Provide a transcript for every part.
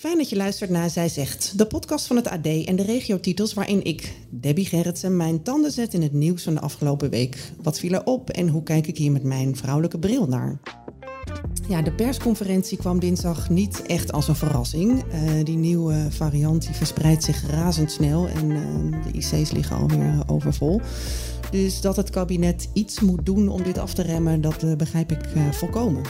Fijn dat je luistert naar Zij Zegt, de podcast van het AD en de regiotitels waarin ik, Debbie Gerritsen, mijn tanden zet in het nieuws van de afgelopen week. Wat viel er op en hoe kijk ik hier met mijn vrouwelijke bril naar? Ja, de persconferentie kwam dinsdag niet echt als een verrassing. Eh, die nieuwe variant die verspreidt zich razendsnel en eh, de IC's liggen alweer overvol. Dus dat het kabinet iets moet doen om dit af te remmen, dat eh, begrijp ik volkomen.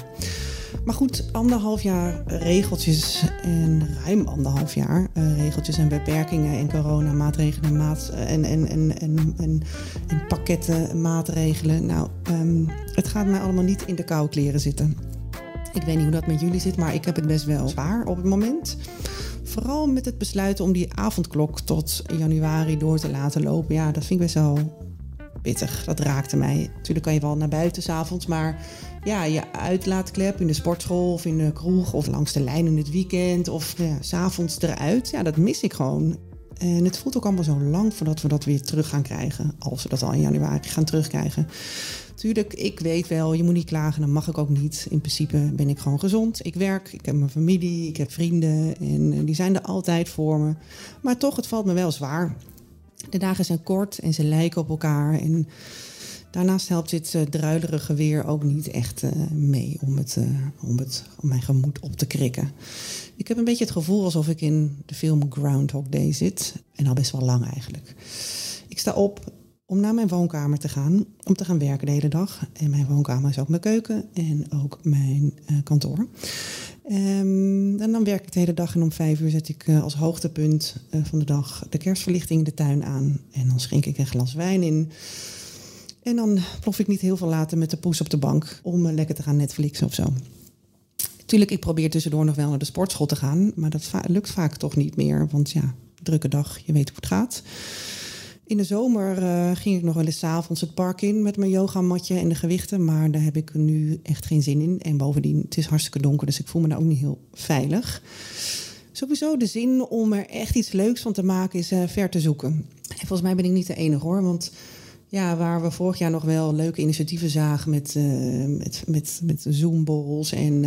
Maar goed, anderhalf jaar regeltjes en ruim anderhalf jaar eh, regeltjes en beperkingen en coronamaatregelen maat, en, en, en, en, en, en pakketten maatregelen. Nou, ehm, het gaat mij allemaal niet in de koude kleren zitten. Ik weet niet hoe dat met jullie zit, maar ik heb het best wel zwaar op het moment. Vooral met het besluiten om die avondklok tot januari door te laten lopen. Ja, dat vind ik best wel pittig. Dat raakte mij. Natuurlijk kan je wel naar buiten s'avonds, maar ja, je uitlaatklep in de sportschool of in de kroeg of langs de lijn in het weekend of ja, s'avonds eruit. Ja, dat mis ik gewoon. En het voelt ook allemaal zo lang voordat we dat weer terug gaan krijgen. Als we dat al in januari gaan terugkrijgen. Tuurlijk, ik weet wel, je moet niet klagen, dat mag ik ook niet. In principe ben ik gewoon gezond. Ik werk, ik heb mijn familie, ik heb vrienden en die zijn er altijd voor me. Maar toch, het valt me wel zwaar. De dagen zijn kort en ze lijken op elkaar. En daarnaast helpt dit uh, druilerige weer ook niet echt uh, mee om, het, uh, om, het, om mijn gemoed op te krikken. Ik heb een beetje het gevoel alsof ik in de film Groundhog Day zit. En al best wel lang eigenlijk. Ik sta op om naar mijn woonkamer te gaan, om te gaan werken de hele dag. En mijn woonkamer is ook mijn keuken en ook mijn kantoor. Um, en dan werk ik de hele dag en om vijf uur zet ik als hoogtepunt van de dag de kerstverlichting in de tuin aan. En dan schenk ik een glas wijn in. En dan plof ik niet heel veel later met de poes op de bank om uh, lekker te gaan Netflixen of zo. Tuurlijk, ik probeer tussendoor nog wel naar de sportschool te gaan, maar dat lukt vaak toch niet meer. Want ja, drukke dag, je weet hoe het gaat. In de zomer uh, ging ik nog wel eens 's avonds het park in met mijn yogamatje en de gewichten. Maar daar heb ik nu echt geen zin in. En bovendien, het is hartstikke donker, dus ik voel me daar ook niet heel veilig. Sowieso de zin om er echt iets leuks van te maken is uh, ver te zoeken. En volgens mij ben ik niet de enige hoor. Want ja, waar we vorig jaar nog wel leuke initiatieven zagen met, uh, met, met, met zoomborrels en,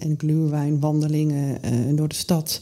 en gluurwijnwandelingen door de stad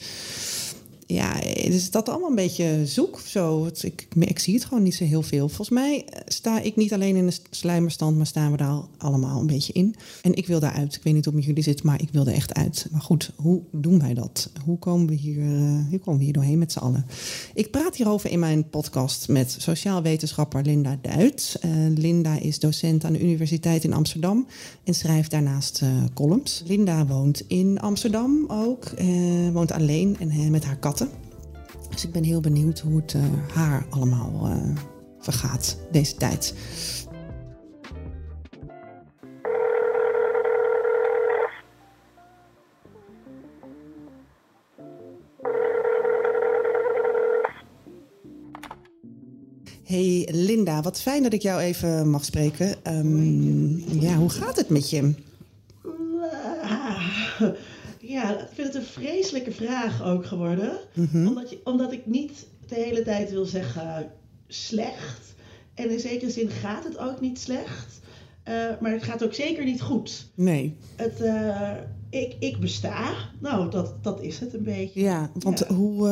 ja, is dat allemaal een beetje zoek zo. Ik, ik zie het gewoon niet zo heel veel. Volgens mij sta ik niet alleen in de slijmerstand, maar staan we daar allemaal een beetje in. En ik wil daaruit. Ik weet niet het met jullie zit, maar ik wil er echt uit. Maar goed, hoe doen wij dat? Hoe komen we hier, uh, hoe komen we hier doorheen met z'n allen? Ik praat hierover in mijn podcast met sociaal wetenschapper Linda Duit. Uh, Linda is docent aan de Universiteit in Amsterdam en schrijft daarnaast columns. Linda woont in Amsterdam ook, woont alleen en met haar kat. Dus ik ben heel benieuwd hoe het uh, haar allemaal uh, vergaat deze tijd. Hey Linda, wat fijn dat ik jou even mag spreken. Um, ja, hoe gaat het met je? Ja, ik vind het een vreselijke vraag ook geworden. Mm -hmm. omdat, je, omdat ik niet de hele tijd wil zeggen slecht. En in zekere zin gaat het ook niet slecht. Uh, maar het gaat ook zeker niet goed. Nee. Het, uh, ik, ik besta. Nou, dat, dat is het een beetje. Ja, want ja. hoe...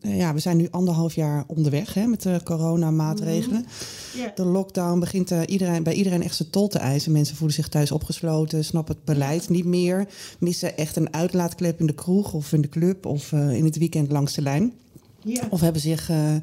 Uh, ja, we zijn nu anderhalf jaar onderweg hè, met de coronamaatregelen. Mm -hmm. yeah. De lockdown begint uh, iedereen, bij iedereen echt zijn tol te eisen. Mensen voelen zich thuis opgesloten, snappen het beleid niet meer. Missen echt een uitlaatklep in de kroeg of in de club of uh, in het weekend langs de lijn. Yeah. Of hebben zich uh,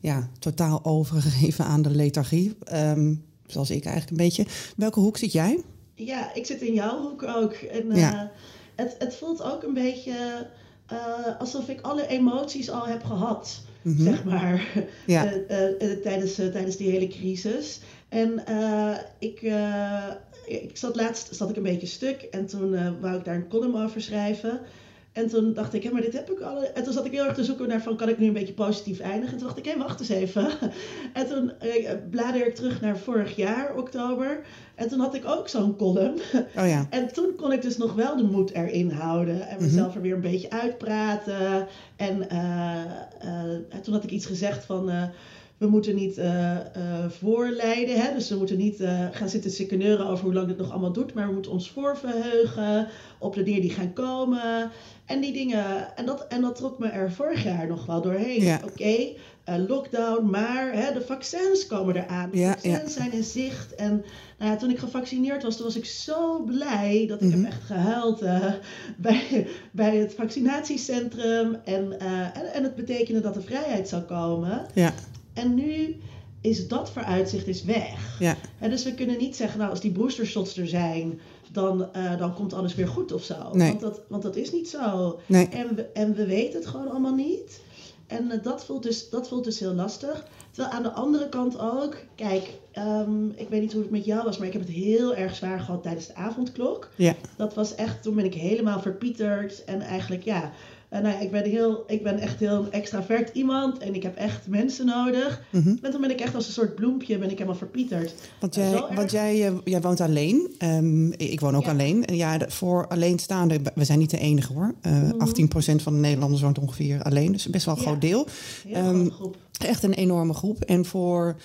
ja, totaal overgegeven aan de lethargie. Um, zoals ik eigenlijk een beetje. Welke hoek zit jij? Ja, ik zit in jouw hoek ook. En ja. het, het voelt ook een beetje uh, alsof ik alle emoties al heb gehad, mm -hmm. zeg maar, ja. uh, tijdens, tijdens die hele crisis. En ik, ik zat laatst zat ik een beetje stuk en toen wou ik daar een column over schrijven. En toen dacht ik, hé, maar dit heb ik al. En toen zat ik heel erg te zoeken naar van, kan ik nu een beetje positief eindigen? En toen dacht ik, hé, wacht eens even. En toen eh, blader ik terug naar vorig jaar, oktober. En toen had ik ook zo'n column. Oh ja. En toen kon ik dus nog wel de moed erin houden. En mezelf er weer een beetje uitpraten. En, eh, eh, en toen had ik iets gezegd van... we moeten niet eh, eh, voorleiden. Hè? Dus we moeten niet eh, gaan zitten sikkeneuren over hoe lang dit nog allemaal doet. Maar we moeten ons voorverheugen op de dingen die gaan komen. En die dingen. En dat, en dat trok me er vorig jaar nog wel doorheen. Ja. Oké, lockdown, maar hè, de vaccins komen eraan. De Ja, vaccins ja. zijn in zicht. En nou ja, toen ik gevaccineerd was, toen was ik zo blij dat ik Mhm. heb echt gehuild eh, bij, bij het vaccinatiecentrum. En, en, en het betekende dat de vrijheid zou komen. Ja. En nu is dat vooruitzicht is weg. Ja. En dus we kunnen niet zeggen, nou als die boostershots er zijn, dan, eh, dan komt alles weer goed of zo. Nee. Want, dat, want dat is niet zo. Nee. En, we, en we weten het gewoon allemaal niet. En eh, dat, voelt dus, dat voelt dus heel lastig. Terwijl aan de andere kant ook, kijk, ehm, ik weet niet hoe het met jou was, maar ik heb het heel erg zwaar gehad tijdens de avondklok. Ja. Dat was echt, toen ben ik helemaal verpieterd. En eigenlijk, ja, nou ja, ik ben, heel, ik ben echt heel een extravert iemand. En ik heb echt mensen nodig. Mhm. En toen ben ik echt als een soort bloempje, ben ik helemaal verpieterd. Want jij, erg. want jij, eh, jij woont alleen. Ehm, ik woon ook Ja. alleen. En Ja, voor alleenstaanden, we zijn niet de enige hoor. Eh 18% van de Nederlanders woont ongeveer alleen. Dus best wel een Mhm. Ja. groot deel. Ehm, groep. Echt een enorme groep. En voor,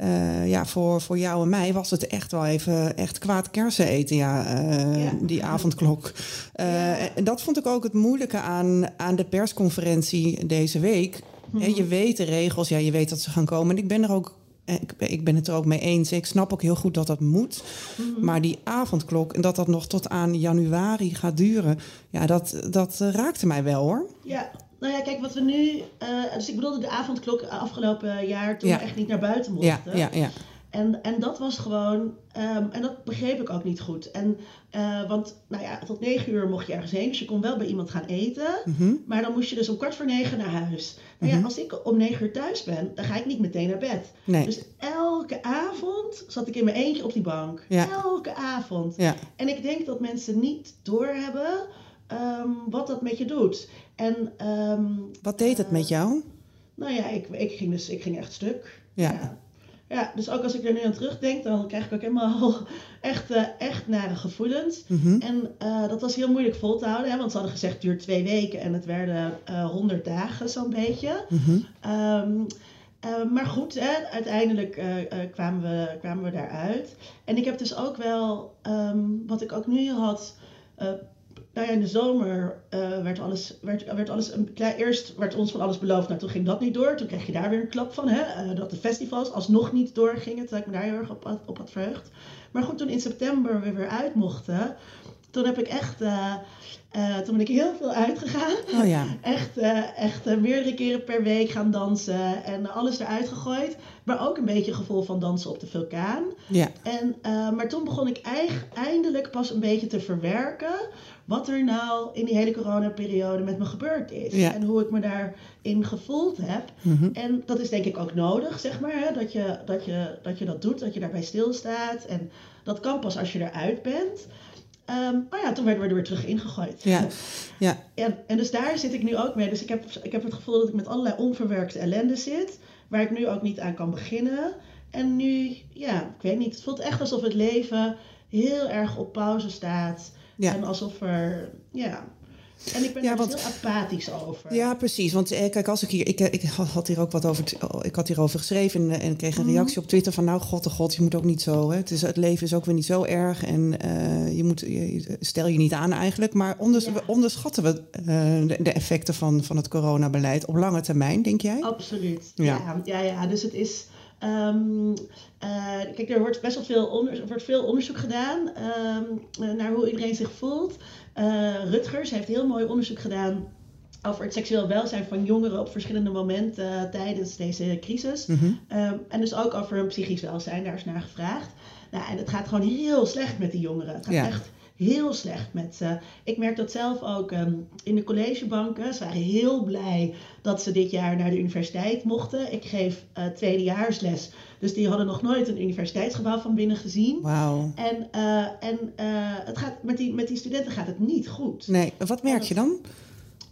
eh, ja, voor, voor jou en mij was het echt wel even echt kwaad kersen eten. Ja, eh, Ja. die avondklok. Eh, En dat vond ik ook het moeilijke aan, aan de persconferentie deze week. Mhm. Je weet de regels, ja, je weet dat ze gaan komen. En ik ben er ook. Ik, ben- ik ben het er ook mee eens. Ik snap ook heel goed dat dat moet. Mhm. Maar die avondklok en dat dat nog tot aan januari gaat duren. Ja, dat, dat raakte mij wel hoor. Ja, nou ja, kijk, wat we nu... eh, dus ik bedoelde de avondklok afgelopen jaar toen Ja. we echt niet naar buiten mochten. ja, ja. En, en dat was gewoon, ehm, en dat begreep ik ook niet goed. En, eh, want nou ja, tot negen uur mocht je ergens heen, dus je kon wel bij iemand gaan eten. Mhm. Maar dan moest je dus om kwart voor negen naar huis. Nou ja, als ik om negen uur thuis ben, dan ga ik niet meteen naar bed. Nee. Dus elke avond zat ik in mijn eentje op die bank. Ja. Elke avond. Ja. En ik denk dat mensen niet doorhebben ehm wat dat met je doet. En ehm, Wat deed het met jou? nou ja, ik, ik, ging dus, ik ging echt stuk. Ja. ja. Ja, dus ook als ik er nu aan terugdenk, dan krijg ik ook helemaal echt, eh, echt nare gevoelens. Mhm. En eh, dat was heel moeilijk vol te houden, hè, want ze hadden gezegd het duurt twee weken en het werden eh 100 dagen zo'n beetje. Mhm. Ehm, eh, maar goed, hè, uiteindelijk eh, eh, kwamen, we, kwamen we daaruit. En ik heb dus ook wel, wat ik ook nu had. Nou ja, in de zomer eh, werd alles, werd, werd alles een klein, eerst werd ons van alles beloofd. Nou, toen ging dat niet door. Toen kreeg je daar weer een klap van, hè, eh, dat de festivals alsnog niet doorgingen. Terwijl ik me daar heel erg op, op had verheugd. Maar goed, toen in september we weer uit mochten, toen heb ik echt, eh, eh, toen ben ik heel veel uitgegaan. Oh ja. Echt, eh, echt eh, meerdere keren per week gaan dansen en alles eruit gegooid. Maar ook een beetje gevoel van dansen op de vulkaan. Ja. En, maar toen begon ik eindelijk pas een beetje te verwerken wat er nou in die hele coronaperiode met me gebeurd is. Ja. En hoe ik me daarin gevoeld heb. Mhm. En dat is denk ik ook nodig, zeg maar, hè, dat, je, dat, je, dat je dat doet, dat je daarbij stilstaat. En dat kan pas als je eruit bent. Ehm maar ja, toen werden we er weer terug ingegooid. Ja. Ja. En, en dus daar zit ik nu ook mee. Dus ik heb, ik heb het gevoel dat ik met allerlei onverwerkte ellende zit, waar ik nu ook niet aan kan beginnen. En nu, ja, ik weet niet, het voelt echt alsof het leven heel erg op pauze staat. Ja. En alsof er, ja. En ik ben Ja, er dus want- heel apathisch over. Ja, precies. Want eh, kijk, als ik hier, ik, eh, ik had hier ook wat over, oh, ik had hierover geschreven en, eh, en kreeg een reactie op Twitter van, nou, god, de god, je moet ook niet zo, hè. Het, is, het leven is ook weer niet zo erg en eh, je moet, je, stel je niet aan eigenlijk, maar onders, Ja. onderschatten we de, de effecten van, van het coronabeleid op lange termijn, denk jij? Absoluut. Ja. Ja, ja, ja, dus het is. Ehm, eh, kijk, er wordt best wel veel, onder, wordt veel onderzoek gedaan ehm, eh, naar hoe iedereen zich voelt. Eh, Rutgers heeft heel mooi onderzoek gedaan over het seksueel welzijn van jongeren op verschillende momenten tijdens deze crisis. Mhm. Ehm, en dus ook over hun psychisch welzijn, daar is naar gevraagd. Nou, en het gaat gewoon heel slecht met die jongeren. Het gaat Ja. echt heel slecht met ze. Ik merk dat zelf ook ehm, in de collegebanken. Ze waren heel blij dat ze dit jaar naar de universiteit mochten. Ik geef eh tweedejaarsles, dus die hadden nog nooit een universiteitsgebouw van binnen gezien. Wauw. En, eh, en eh, het gaat, met, die, met die studenten gaat het niet goed. Nee, wat merk je dan?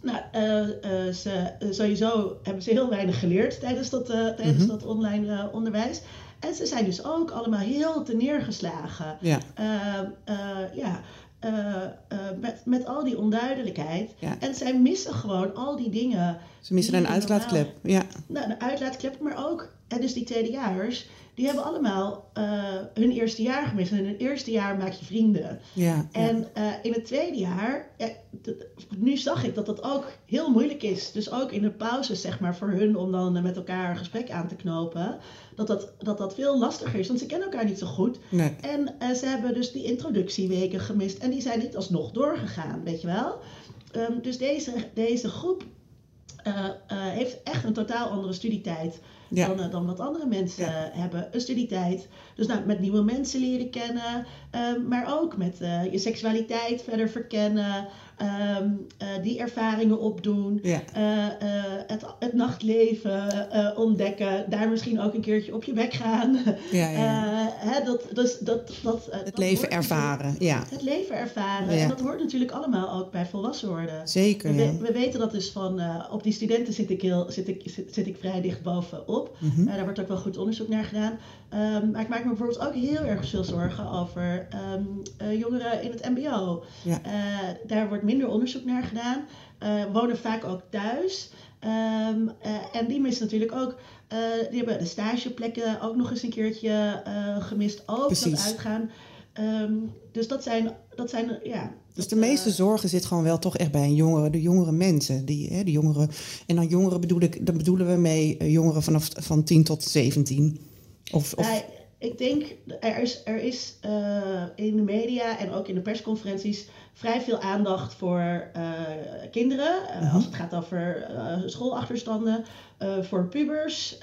Nou, ze, sowieso hebben ze heel weinig geleerd tijdens dat, tijdens Mhm. dat online onderwijs. En ze zijn dus ook allemaal heel te neergeslagen. Ja. Eh, eh, ja, eh, met, met al die onduidelijkheid. Ja. En zij missen gewoon al die dingen. Ze missen een uitlaatklep. Ja. Nou, de uitlaatklep, maar ook, en dus die tweedejaars, die hebben allemaal eh, hun eerste jaar gemist. En in het eerste jaar maak je vrienden. Ja. ja. En eh, in het tweede jaar, ja, nu zag ik dat dat ook heel moeilijk is. Dus ook in de pauzes, zeg maar, voor hun om dan met elkaar een gesprek aan te knopen. Dat dat, dat dat veel lastiger is, want ze kennen elkaar niet zo goed. Nee. En eh, ze hebben dus die introductieweken gemist. En die zijn niet alsnog doorgegaan, weet je wel. Ehm, dus deze, deze groep heeft echt een totaal andere studietijd Ja. dan, eh, dan wat andere mensen Ja. hebben. Een studietijd. Dus nou, met nieuwe mensen leren kennen. ehm, maar ook met eh, je seksualiteit verder verkennen. Ehm, eh, die ervaringen opdoen. Ja. eh, eh, het, het nachtleven ontdekken. Daar misschien ook een keertje op je bek gaan. Ja, ja, ja. Hè, dat, dus, dat, dat, eh, Het dat leven ervaren. Ja. Het leven ervaren. En dat hoort natuurlijk allemaal ook bij volwassen worden. Zeker. We, we- we weten dat dus van, op die studenten zit ik, heel, zit, ik, zit, zit ik vrij dicht bovenop. Eh, daar wordt ook wel goed onderzoek naar gedaan. Ehm, maar ik maak me bijvoorbeeld ook heel erg veel zorgen over ehm, eh, jongeren in het mbo. Ja. Daar wordt minder onderzoek naar gedaan. Eh, wonen vaak ook thuis. Ehm, eh, en die missen natuurlijk ook, eh, die hebben de stageplekken ook nog eens een keertje gemist. Ook Precies. dat uitgaan. Ehm, dus dat zijn, dat zijn ja. Dus de meeste zorgen zit gewoon wel toch echt bij een jongere, de jongere mensen. Die, hè, de jongeren, en dan jongeren bedoel ik, dan bedoelen we mee jongeren vanaf van 10 tot 17. Of, of, Nou, ik denk, er is, er is in de media en ook in de persconferenties vrij veel aandacht voor eh, kinderen. eh, Mhm. Als het gaat over eh, schoolachterstanden. voor pubers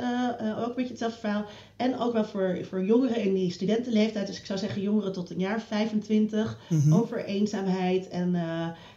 ook een beetje hetzelfde verhaal. En ook wel voor, voor jongeren in die studentenleeftijd. Dus ik zou zeggen jongeren tot een jaar 25. Mhm. Over eenzaamheid en,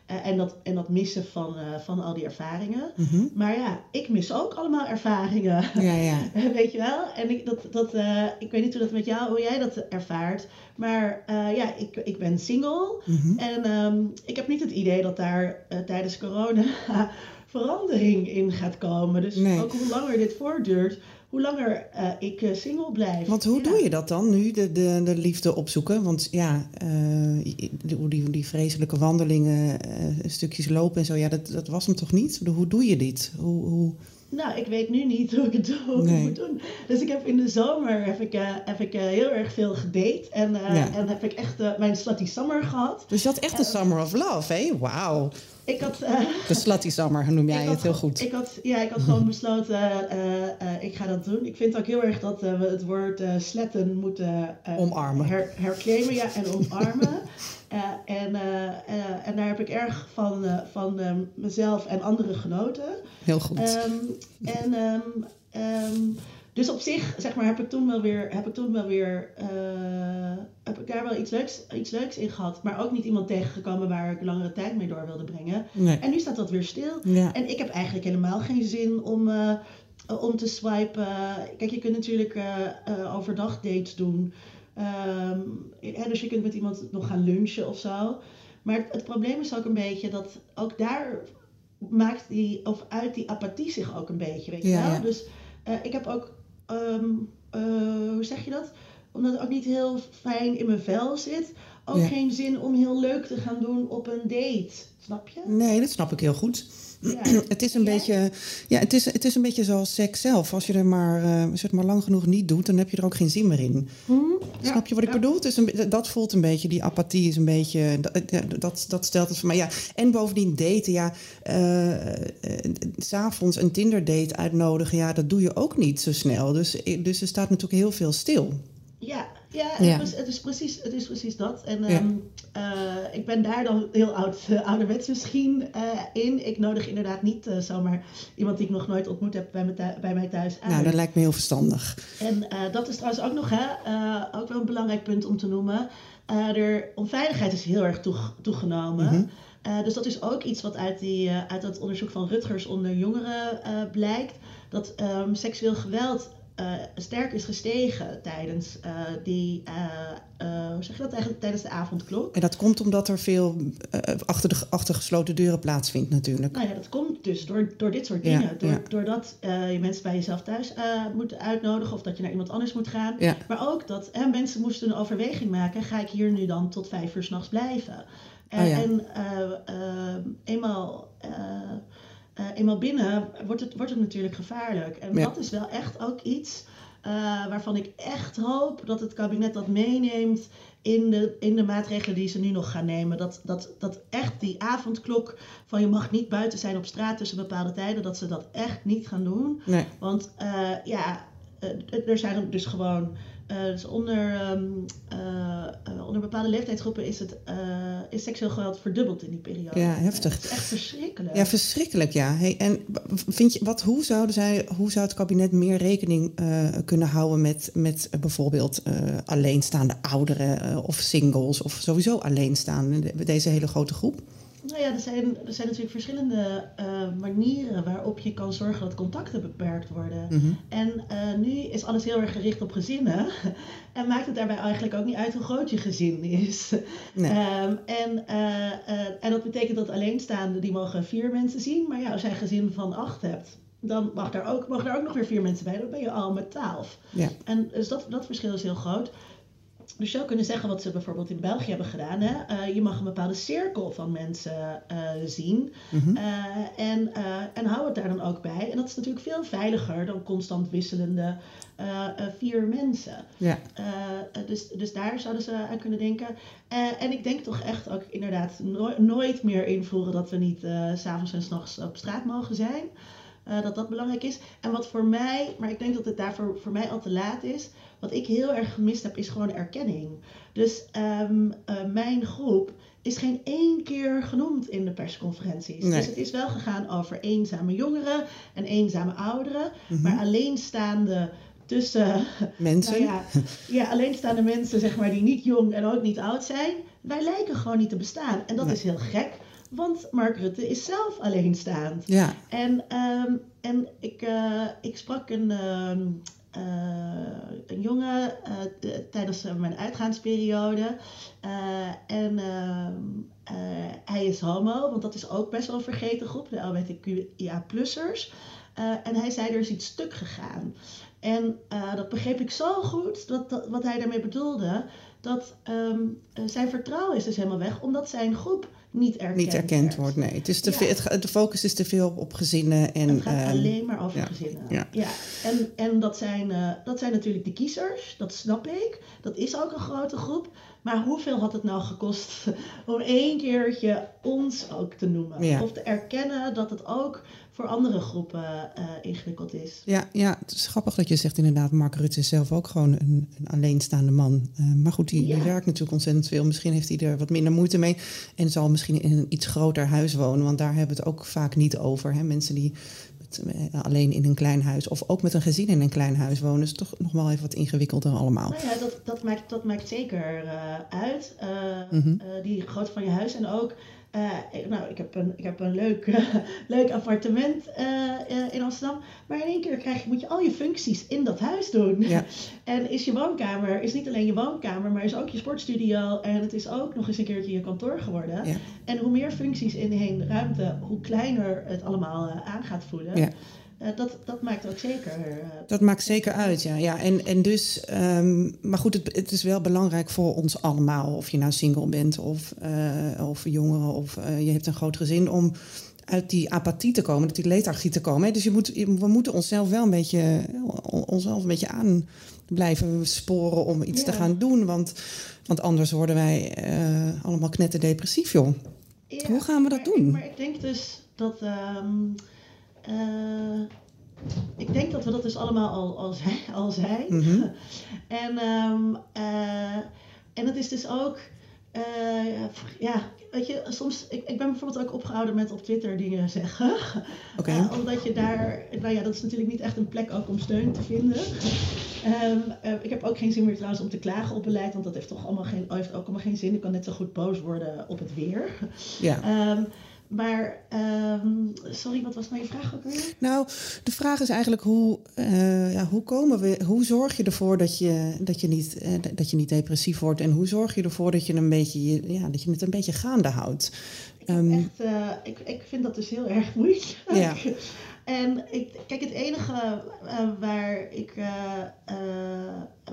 en, dat, en dat missen van, van al die ervaringen. Mhm. Maar ja, ik mis ook allemaal ervaringen. Ja, ja. Weet je wel? En ik, dat, dat, ik weet niet hoe dat met jou, hoe jij dat ervaart. Maar ja, ik, ik ben single. En ehm, ik heb niet het idee dat daar eh, tijdens corona verandering in gaat komen. Dus Nee. ook hoe langer dit voortduurt, hoe langer eh, ik eh, single blijf. Want hoe Ja. doe je dat dan nu, de, de, de liefde opzoeken? Want ja, eh, die, die, vreselijke wandelingen, stukjes lopen en zo, ja, dat, dat was hem toch niet? Hoe doe je dit? Hoe, hoe... Nou, ik weet nu niet hoe ik het, hoe Nee. moet doen. Dus ik heb in de zomer heb ik, eh, heb ik, eh, heel erg veel gedate. En, eh, Ja. en heb ik echt mijn slutty summer gehad. Dus je had echt een summer of love, hè? Wauw. Ik had... eh, De slutty summer noem jij had het heel goed. Ik had, ja, ik had gewoon besloten, eh, eh, ik ga dat doen. Ik vind ook heel erg dat we het woord sletten moeten Omarmen. Her, herclaimen ja, en omarmen. En, en daar heb ik erg van, van mezelf en anderen genoten. Heel goed. Ehm, en ehm, dus op zich, zeg maar, heb ik toen wel weer, heb ik toen wel weer, eh, heb ik daar wel iets leuks, iets leuks in gehad. Maar ook niet iemand tegengekomen waar ik langere tijd mee door wilde brengen. nee. En nu staat dat weer stil. Ja. En ik heb eigenlijk helemaal geen zin om, eh, om te swipen. Kijk, je kunt natuurlijk eh, overdag dates doen. Hè, dus je kunt met iemand nog gaan lunchen of zo. Maar het, het probleem is ook een beetje dat ook daar maakt die, of uit die apathie zich ook een beetje, weet je Ja, wel? Dus ik heb ook, ehm, eh, hoe zeg je dat? Omdat het ook niet heel fijn in mijn vel zit, ook Ja. geen zin om heel leuk te gaan doen op een date. Snap je? Nee, dat snap ik heel goed. Ja. Het is een beetje, ja, het is, het is een beetje zoals seks zelf. Als je er maar, eh, zeg maar lang genoeg niet doet, dan heb je er ook geen zin meer in. Snap je wat ik bedoel? Het is een, dat voelt een beetje, die apathie is een beetje, dat, ja, dat, dat stelt het voor mij. Ja. En bovendien daten, ja, eh, eh, s'avonds een Tinder date uitnodigen, ja, dat doe je ook niet zo snel. Dus, dus er staat natuurlijk heel veel stil. Ja, ja, Ja. Het, is, het, is precies, het is precies dat. En Ja. ehm, eh, ik ben daar dan heel oud, eh, ouderwets misschien eh, in. Ik nodig inderdaad niet zomaar iemand die ik nog nooit ontmoet heb bij, me bij mij thuis uit. Nou, dat lijkt me heel verstandig. En dat is trouwens ook nog hè, ook wel een belangrijk punt om te noemen. De onveiligheid is heel erg toeg- toegenomen. Mhm. Dus dat is ook iets wat uit, die, uit dat onderzoek van Rutgers onder jongeren blijkt. Dat ehm, seksueel geweld eh, sterk is gestegen tijdens eh, die, eh, hoe zeg je dat eigenlijk, tijdens de avondklok. En dat komt omdat er veel achter, de, achter gesloten deuren plaatsvindt natuurlijk. Nou ja, dat komt dus door, door dit soort Ja, dingen. Door, ja. Doordat je mensen bij jezelf thuis moet uitnodigen of dat je naar iemand anders moet gaan. Ja. Maar ook dat hè, mensen moesten een overweging maken. Ga ik hier nu dan tot vijf uur s'nachts blijven? Oh. En eh, eenmaal, eh, eenmaal binnen wordt het, wordt het natuurlijk gevaarlijk. En Ja. dat is wel echt ook iets eh, waarvan ik echt hoop dat het kabinet dat meeneemt in de, in de maatregelen die ze nu nog gaan nemen. Dat, dat, dat echt die avondklok van je mag niet buiten zijn op straat tussen bepaalde tijden, dat ze dat echt niet gaan doen. Nee. Want eh, ja, er zijn dus gewoon. Eh, dus onder, ehm, eh, eh, onder bepaalde leeftijdsgroepen is, het, eh, is seksueel geweld verdubbeld in die periode. Ja, heftig. Het is echt verschrikkelijk. Ja, verschrikkelijk, ja. Hey, en vind je, wat, hoe, zouden zij, hoe zou het kabinet meer rekening kunnen houden met, met bijvoorbeeld alleenstaande ouderen of singles of sowieso alleenstaande, de- deze hele grote groep? Nou ja, er zijn, er zijn natuurlijk verschillende eh, manieren waarop je kan zorgen dat contacten beperkt worden. Mhm. En eh, nu is alles heel erg gericht op gezinnen. En maakt het daarbij eigenlijk ook niet uit hoe groot je gezin is. Nee. Ehm, en, eh, en dat betekent dat alleenstaanden, die mogen vier mensen zien. Maar ja, als jij een gezin van acht hebt, dan mag daar ook, mogen daar ook nog weer vier mensen bij. Dan ben je al met twaalf. Ja. En dus dat, dat verschil is heel groot. Dus je zou kunnen zeggen wat ze bijvoorbeeld in België hebben gedaan. Hè? Eh, je mag een bepaalde cirkel van mensen eh, zien. Mhm. Eh, en, en hou het daar dan ook bij. En dat is natuurlijk veel veiliger dan constant wisselende vier mensen. Ja. Dus, dus daar zouden ze aan kunnen denken. En ik denk toch echt ook inderdaad no- nooit meer invoeren dat we niet s s'avonds en s'nachts op straat mogen zijn. Dat dat belangrijk is. En wat voor mij, maar ik denk dat het daarvoor voor mij al te laat is. Wat ik heel erg gemist heb, is gewoon erkenning. Dus ehm, eh, mijn groep is geen één keer genoemd in de persconferenties. Nee. Dus het is wel gegaan over eenzame jongeren en eenzame ouderen. Mhm. Maar alleenstaande tussen Mensen? nou ja, ja, alleenstaande mensen, zeg maar, die niet jong en ook niet oud zijn, wij lijken gewoon niet te bestaan. En dat Nee. is heel gek, want Mark Rutte is zelf alleenstaand. Ja. En, ehm, en ik, eh, ik sprak een, ehm, eh, een jongen eh, tijdens eh, mijn uitgaansperiode. En ehm, eh, hij is homo, want dat is ook best wel een vergeten groep, de LBTQIA-plussers. En hij zei, er is iets stuk gegaan. En dat begreep ik zo goed, dat, wat hij daarmee bedoelde. Dat ehm, eh, zijn vertrouwen is dus helemaal weg, omdat zijn groep niet erkend, Niet erkend werd. wordt, nee. Het is te Ja. veel, het, de focus is te veel op gezinnen. En, Het gaat ehm, alleen maar over ja, gezinnen. ja. En, en dat, zijn, eh, dat zijn natuurlijk de kiezers, dat snap ik. Dat is ook een grote groep. Maar hoeveel had het nou gekost om één keertje ons ook te noemen? Ja. Of te erkennen dat het ook voor andere groepen eh, ingewikkeld is. Ja, ja, het is grappig dat je zegt inderdaad, Mark Rutte is zelf ook gewoon een, een alleenstaande man. Eh, maar goed, die, werkt natuurlijk ontzettend veel. Misschien heeft hij er wat minder moeite mee. En zal misschien in een iets groter huis wonen. Want daar hebben we het ook vaak niet over. Hè? Mensen die met, eh, alleen in een klein huis of ook met een gezin in een klein huis wonen. is toch nog wel even wat ingewikkelder allemaal. Nou ja, dat, dat, maakt, dat maakt zeker eh, uit. eh, Mhm. die grootte van je huis. En ook, eh, ik- nou, ik heb een, ik heb een leuk, leuk appartement eh, in Amsterdam. Maar in één keer krijg je, moet je al je functies in dat huis doen. Ja. En is je woonkamer, is niet alleen je woonkamer, maar is ook je sportstudio. En het is ook nog eens een keertje je kantoor geworden. Ja. En hoe meer functies in één ruimte, hoe kleiner het allemaal eh, aan gaat voelen. Ja. Eh, dat, dat maakt ook zeker. eh, Dat maakt zeker uit, ja. ja en, en dus, ehm, maar goed, het, het is wel belangrijk voor ons allemaal. Of je nou single bent of, eh, of jongeren of je hebt een groot gezin om uit die apathie te komen, uit die lethargie te komen. Hè. Dus je moet, we moeten onszelf wel een beetje, on- onszelf een beetje aan blijven sporen om iets te gaan doen. Want, want anders worden wij allemaal knetterdepressief, joh. Ja, Hoe gaan we dat maar doen? Maar ik denk dus dat. ehm, eh, ik denk dat we dat dus allemaal al, al zijn. Al zijn. Mhm. en, ehm, eh, en het is dus ook. eh, ja, weet je, soms. Ik, ik ben bijvoorbeeld ook opgehouden met op Twitter dingen zeggen. Oké. Eh, omdat je daar. Nou ja, dat is natuurlijk niet echt een plek ook om steun te vinden. Ehm, eh, ik heb ook geen zin meer trouwens om te klagen op beleid, want dat heeft toch allemaal geen, heeft ook allemaal geen zin. Ik kan net zo goed boos worden op het weer. Ja. Ehm, maar, ehm, sorry, wat was nou je vraag ook weer? Nou, de vraag is eigenlijk hoe, eh, ja, hoe komen we, hoe zorg je ervoor dat je, dat, je niet, eh, dat je niet depressief wordt en hoe zorg je ervoor dat je, een beetje, je- ja, dat je het een beetje gaande houdt? Ehm, Echt, eh, ik, ik vind dat dus heel erg moeilijk. Ja. En ik, kijk, het enige waar ik,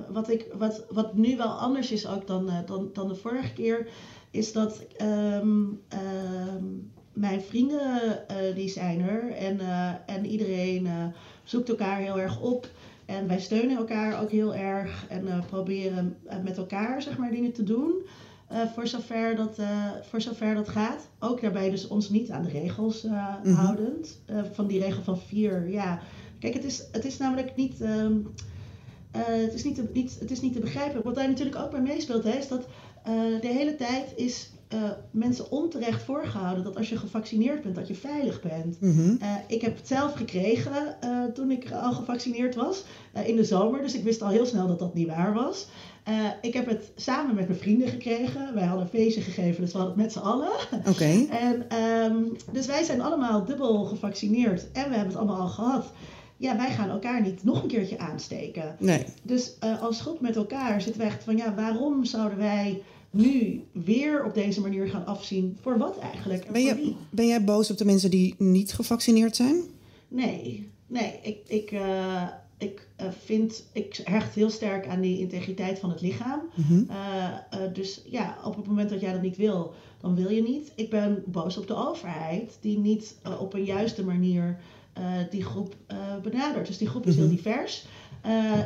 wat ik, wat, wat nu wel anders is ook dan, dan, dan de vorige keer, is dat ehm, mijn vrienden eh, die zijn er en, eh, en iedereen eh, zoekt elkaar heel erg op. En wij steunen elkaar ook heel erg en proberen met elkaar zeg maar, dingen te doen. voor, zover dat, voor zover dat gaat. Ook daarbij dus ons niet aan de regels Mhm. houdend. Van die regel van vier. Ja. Kijk, het is, het is namelijk niet. ehm, eh, het, is niet te, niet, het is niet te begrijpen. Wat daar natuurlijk ook bij meespeelt, hè, is dat de hele tijd is eh, mensen onterecht voorgehouden dat als je gevaccineerd bent, dat je veilig bent. mhm. Eh, ik heb het zelf gekregen eh, toen ik al gevaccineerd was in de zomer. Dus ik wist al heel snel dat dat niet waar was. Ik heb het samen met mijn vrienden gekregen. Wij hadden een feestje gegeven, dus we hadden het met z'n allen. Oké. Okay. En, um, dus wij zijn allemaal dubbel gevaccineerd en we hebben het allemaal al gehad. Ja, wij gaan elkaar niet nog een keertje aansteken. Nee. Dus uh, als groep met elkaar zitten wij echt van ja, waarom zouden wij nu weer op deze manier gaan afzien. Voor wat eigenlijk? Ben, je, ben jij boos op de mensen die niet gevaccineerd zijn? Nee, nee. Ik, ik, uh, ik uh, vind, ik hecht heel sterk aan die integriteit van het lichaam. Mm -hmm. uh, dus ja, op het moment dat jij dat niet wil, dan wil je niet. Ik ben boos op de overheid die niet op een juiste manier die groep benadert. Dus die groep is Mhm. heel divers.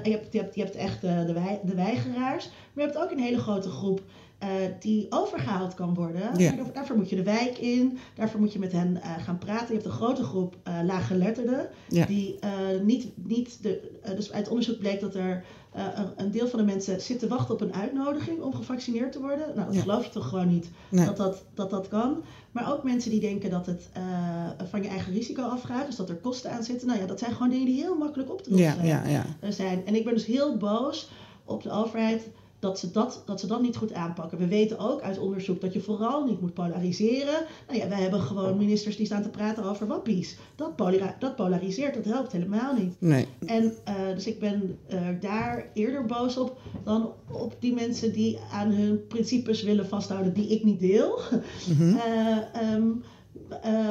je, hebt, je, hebt, je hebt echt de, de weigeraars, maar je hebt ook een hele grote groep uh, die overgehaald kan worden. Ja. Daarvoor moet je de wijk in, daarvoor moet je met hen uh, gaan praten. Je hebt een grote groep uh, laaggeletterden, ja. die niet, niet de, dus uit onderzoek bleek dat er een, een, deel van de mensen zit te wachten op een uitnodiging om gevaccineerd te worden. Nou, dat Ja. geloof je toch gewoon niet Nee. dat, dat, dat dat kan. Maar ook mensen die denken dat het van je eigen risico afgaat, dus dat er kosten aan zitten. Nou ja, dat zijn gewoon dingen die heel makkelijk op te lossen Ja, ja, ja. eh, zijn. En ik ben dus heel boos op de overheid dat ze dat, dat ze dat niet goed aanpakken. We weten ook uit onderzoek dat je vooral niet moet polariseren. Nou ja, wij hebben gewoon ministers die staan te praten over wappies. Dat, polera- dat polariseert, dat helpt helemaal niet. Nee. En uh, dus ik ben uh, daar eerder boos op dan op die mensen die aan hun principes willen vasthouden die ik niet deel. Uh, um,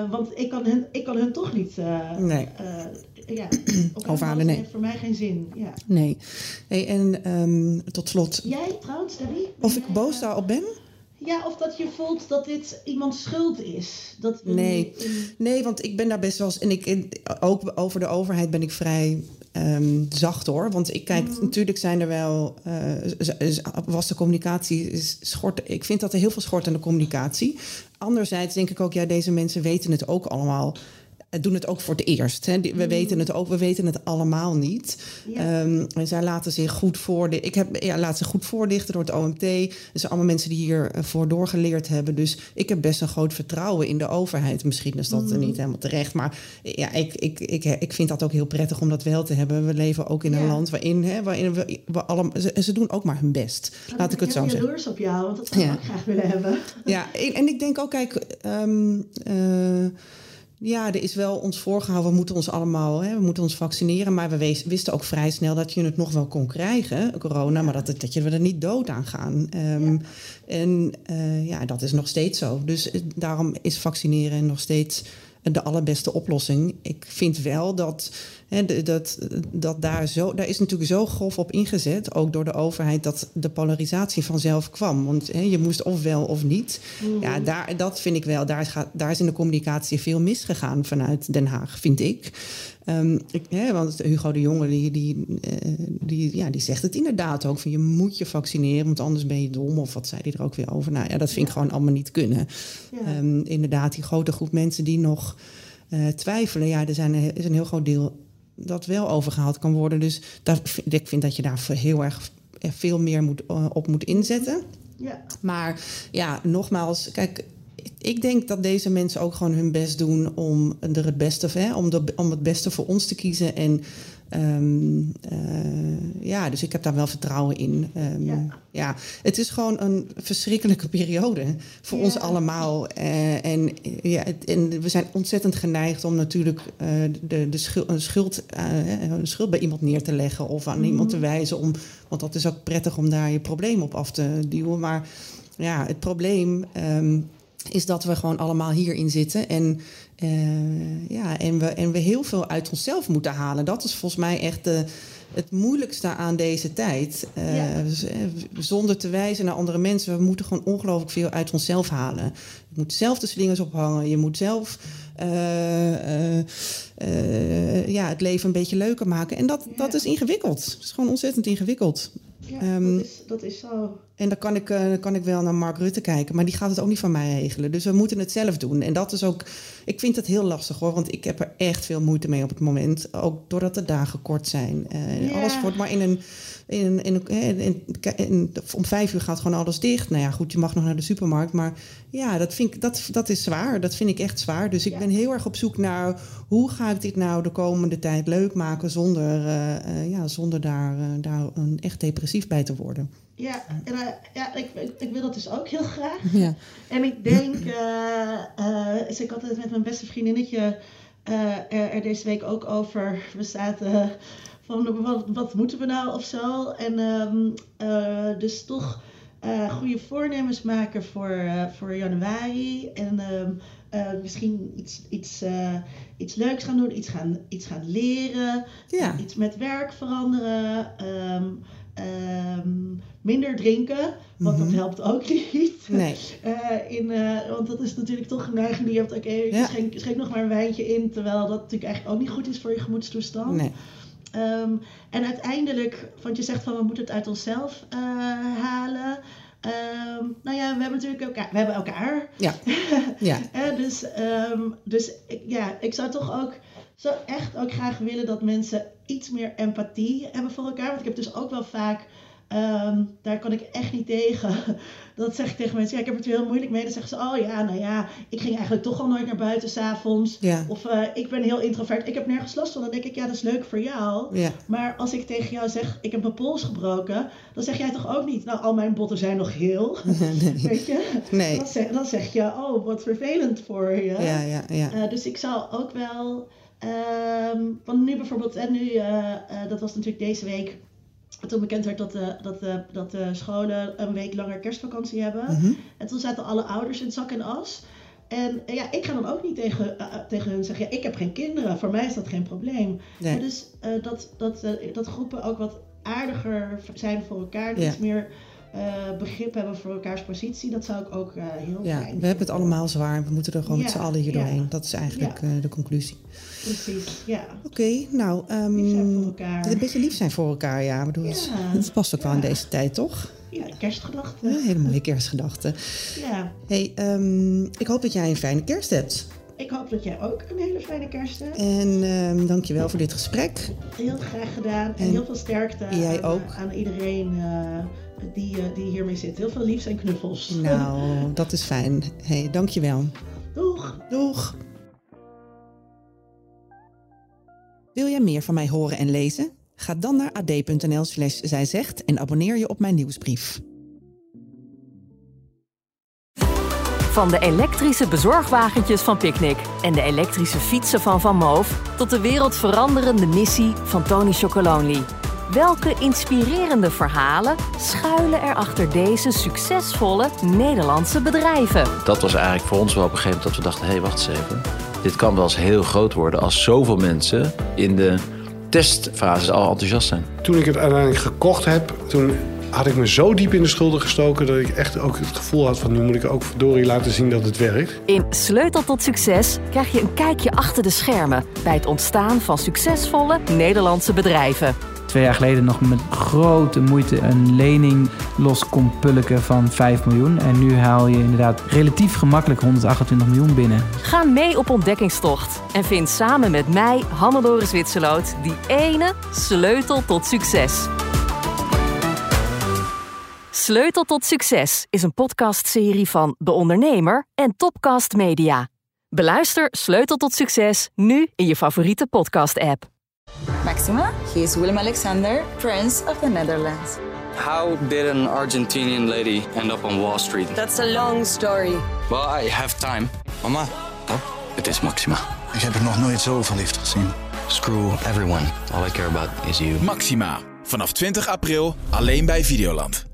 want ik kan, hun, ik kan hun toch niet. eh, Nee. Ja, Overhalen, nee. heeft voor mij geen zin. Ja. Nee. Hey, en um, tot slot. Jij trouwens, Debbie? Of ik boos daarop ben? Ja, of dat je voelt dat dit iemands schuld is. Dat nee. nee, want ik ben daar best wel eens. En ik, ook over de overheid ben ik vrij um, zacht hoor. Want ik kijk, mm. natuurlijk zijn er wel. Uh, was de communicatie schort. Ik vind dat er heel veel schort aan de communicatie. Anderzijds denk ik ook, ja, deze mensen weten het ook allemaal doen het ook voor het eerst. Hè. We weten het ook, we weten het allemaal niet. Ja. Um, en zij laten zich goed voorlichten. Ik heb ja, laat zich goed voorlichten door het OMT. Het zijn allemaal mensen die hiervoor doorgeleerd hebben. Dus ik heb best een groot vertrouwen in de overheid. Misschien is dat mm. niet helemaal terecht. Maar ja, ik, ik, ik, ik vind dat ook heel prettig om dat wel te hebben. We leven ook in een land waarin, hè, waarin we, we allemaal. Ze, ze, doen ook maar hun best. Nou, laat ik het zo zeggen. Ik heb op jou, want dat zou ik ja. graag willen hebben. Ja, en ik denk ook, kijk. Um, uh, ja, er is wel ons voorgehouden, we moeten ons allemaal, hè, we moeten ons vaccineren. Maar we wees, wisten ook vrij snel dat je het nog wel kon krijgen, corona, maar dat, dat je er niet dood aan gaan. Um, ja. En uh, ja, dat is nog steeds zo. Dus daarom is vaccineren nog steeds de allerbeste oplossing. Ik vind wel dat, dat, dat daar zo, daar is natuurlijk zo grof op ingezet, ook door de overheid, dat de polarisatie vanzelf kwam. Want je moest of wel of niet. Mm-hmm. Ja, daar, dat vind ik wel. Daar is, daar is in de communicatie veel misgegaan vanuit Den Haag, vind ik. Um, ik hè, want Hugo de Jonge die, die, uh, die, ja, die zegt het inderdaad ook. Van je moet je vaccineren, want anders ben je dom. Of wat zei hij er ook weer over? Nou ja, dat vind ik gewoon allemaal niet kunnen. Ja. Um, inderdaad, die grote groep mensen die nog uh, twijfelen. Ja, er zijn, er is een heel groot deel dat wel overgehaald kan worden. Dus daar, ik vind dat je daar heel erg veel meer moet, uh, op moet inzetten. Ja. Maar ja, nogmaals, kijk, ik denk dat deze mensen ook gewoon hun best doen om er het beste, hè, om, de, om het beste voor ons te kiezen. En Ehm, eh, ja, dus ik heb daar wel vertrouwen in. Ehm, Ja. ja. het is gewoon een verschrikkelijke periode voor Ja. ons allemaal. Eh, en, ja, het- en we zijn ontzettend geneigd om natuurlijk eh, de, de, schuld, een schuld, eh, de schuld bij iemand neer te leggen of aan iemand te wijzen. Om, want dat is ook prettig om daar je probleem op af te duwen. Maar ja, het probleem ehm, is dat we gewoon allemaal hierin zitten. En, eh, ja, en, we, en we heel veel uit onszelf moeten halen. Dat is volgens mij echt de, het moeilijkste aan deze tijd. Eh, Ja. eh, zonder te wijzen naar andere mensen. We moeten gewoon ongelooflijk veel uit onszelf halen. Je moet zelf de slingers ophangen. Je moet zelf ja, het leven een beetje leuker maken. En dat, dat is ingewikkeld. Het is gewoon ontzettend ingewikkeld. Ja, Ehm, dat, is, dat is zo. En dan kan ik, eh, dan kan ik wel naar Mark Rutte kijken, maar die gaat het ook niet van mij regelen. Dus we moeten het zelf doen. En dat is ook, ik vind het heel lastig hoor, want ik heb er echt veel moeite mee op het moment. Ook doordat de dagen kort zijn. Eh, Ja. Alles wordt maar in een. In, een- in, een- in, om vijf uur gaat gewoon alles dicht. Nou ja, goed, je mag nog naar de supermarkt. Maar ja, dat, vind ik, dat, dat is zwaar. Dat vind ik echt zwaar. Dus ik Ja. ben heel erg op zoek naar hoe ga ik dit nou de komende tijd leuk maken zonder, eh, ja, zonder daar, daar een echt bij te worden. Ja, en, eh, ja ik, ik, ik wil dat dus ook heel graag. Ja. En ik denk, eh eh, dus ik had het met mijn beste vriendinnetje eh, er, er deze week ook over. We zaten van wat, wat moeten we nou of zo. En ehm, eh, dus toch eh, goede voornemens maken voor, eh, voor januari. En ehm, eh, misschien iets, iets, eh, iets leuks gaan doen, iets gaan, iets gaan leren. Ja. Iets met werk veranderen. ehm, ehm, minder drinken, want dat helpt ook niet. Nee. Eh, in, eh, want dat is natuurlijk toch een neiging die je hebt. Oké, Ja. schenk, schenk nog maar een wijntje in. Terwijl dat natuurlijk eigenlijk ook niet goed is voor je gemoedstoestand. Nee. Ehm, en uiteindelijk, want je zegt van we moeten het uit onszelf eh, halen. Ehm, nou ja, we hebben natuurlijk elkaar. We hebben elkaar. Ja. Ja. Dus dus ja, ik zou toch ook zo echt ook graag willen dat mensen iets meer empathie hebben voor elkaar. Want ik heb dus ook wel vaak, ehm, daar kan ik echt niet tegen. Dat zeg ik tegen mensen, ja, ik heb het heel moeilijk mee. Dan zeggen ze, oh ja, nou ja, ik ging eigenlijk toch al nooit naar buiten s'avonds. Ja. Of eh, ik ben heel introvert, ik heb nergens last van. Dan denk ik, ja, dat is leuk voor jou. Ja. Maar als ik tegen jou zeg, ik heb mijn pols gebroken, dan zeg jij toch ook niet, nou, al mijn botten zijn nog heel. Weet je? Nee. Dan, zeg, dan zeg je, oh, wat vervelend voor je. Ja, ja, ja. Eh, dus ik zou ook wel, ehm, want nu bijvoorbeeld, en nu, eh, eh, dat was natuurlijk deze week, toen bekend werd dat de, dat, de, dat de scholen een week langer kerstvakantie hebben. Mhm. En toen zaten alle ouders in zak en as. En eh, ja, ik ga dan ook niet tegen, tegen hun zeggen, ja, ik heb geen kinderen, voor mij is dat geen probleem. Nee. Maar dus dat, dat, dat groepen ook wat aardiger zijn voor elkaar, Ja. iets meer eh, begrip hebben voor elkaars positie, dat zou ik ook eh, heel Ja, fijn we hebben het allemaal zwaar. en We moeten er gewoon met z'n allen hier ja. doorheen. Dat is eigenlijk Ja. eh, de conclusie. Precies, ja. Oké, nou... ehm, Lief zijn voor elkaar. Een beetje lief zijn voor elkaar, ja. Bedoel, het-. Het past ook wel in deze tijd, toch? Ja, kerstgedachten. Hele mooie kerstgedachte. Ja. hey, ehm, ik hoop dat jij een fijne kerst hebt. Ik hoop dat jij ook een hele fijne kerst hebt. En ehm dankjewel voor dit gesprek. Heel graag gedaan. En, En heel veel sterkte jij aan, ook. eh, aan iedereen eh, die, eh, die hiermee zit. Heel veel liefs en knuffels. Nou, dat is fijn. hey, dankjewel. Doeg! Doeg! Wil jij meer van mij horen en lezen? Ga dan naar ad.nl slash zijzegt en abonneer je op mijn nieuwsbrief. Van de elektrische bezorgwagentjes van Picnic en de elektrische fietsen van Van Moof tot de wereldveranderende missie van Tony Chocolonely. Welke inspirerende verhalen schuilen er achter deze succesvolle Nederlandse bedrijven? dat was eigenlijk voor ons wel op een gegeven moment dat we dachten: hé, hey, wacht eens even. Dit kan wel eens heel groot worden als zoveel mensen in de testfases al enthousiast zijn. Toen ik het uiteindelijk gekocht heb, toen had ik me zo diep in de schulden gestoken dat ik echt ook het gevoel had van nu moet ik ook verdorie laten zien dat het werkt. In Sleutel tot Succes krijg je een kijkje achter de schermen bij het ontstaan van succesvolle Nederlandse bedrijven. Twee jaar geleden nog met grote moeite een lening los kon pulken van 5 miljoen. En nu haal je inderdaad relatief gemakkelijk 128 miljoen binnen. Ga mee op ontdekkingstocht en vind samen met mij, Hannelore Zwitserloot, die ene sleutel tot succes. Sleutel tot Succes is een podcastserie van De Ondernemer en Topcast Media. Beluister Sleutel tot Succes nu in je favoriete podcast-app. Maxima, he is Willem Alexander, Prince of the Netherlands. How did an Argentinian lady end up on Wall Street? That's a long story. Well, I have time. Mama, Pap, het is Maxima. Ik heb er nog nooit zoveel liefde gezien. Screw everyone. All I care about is you. Maxima. Vanaf 20 april alleen bij Videoland.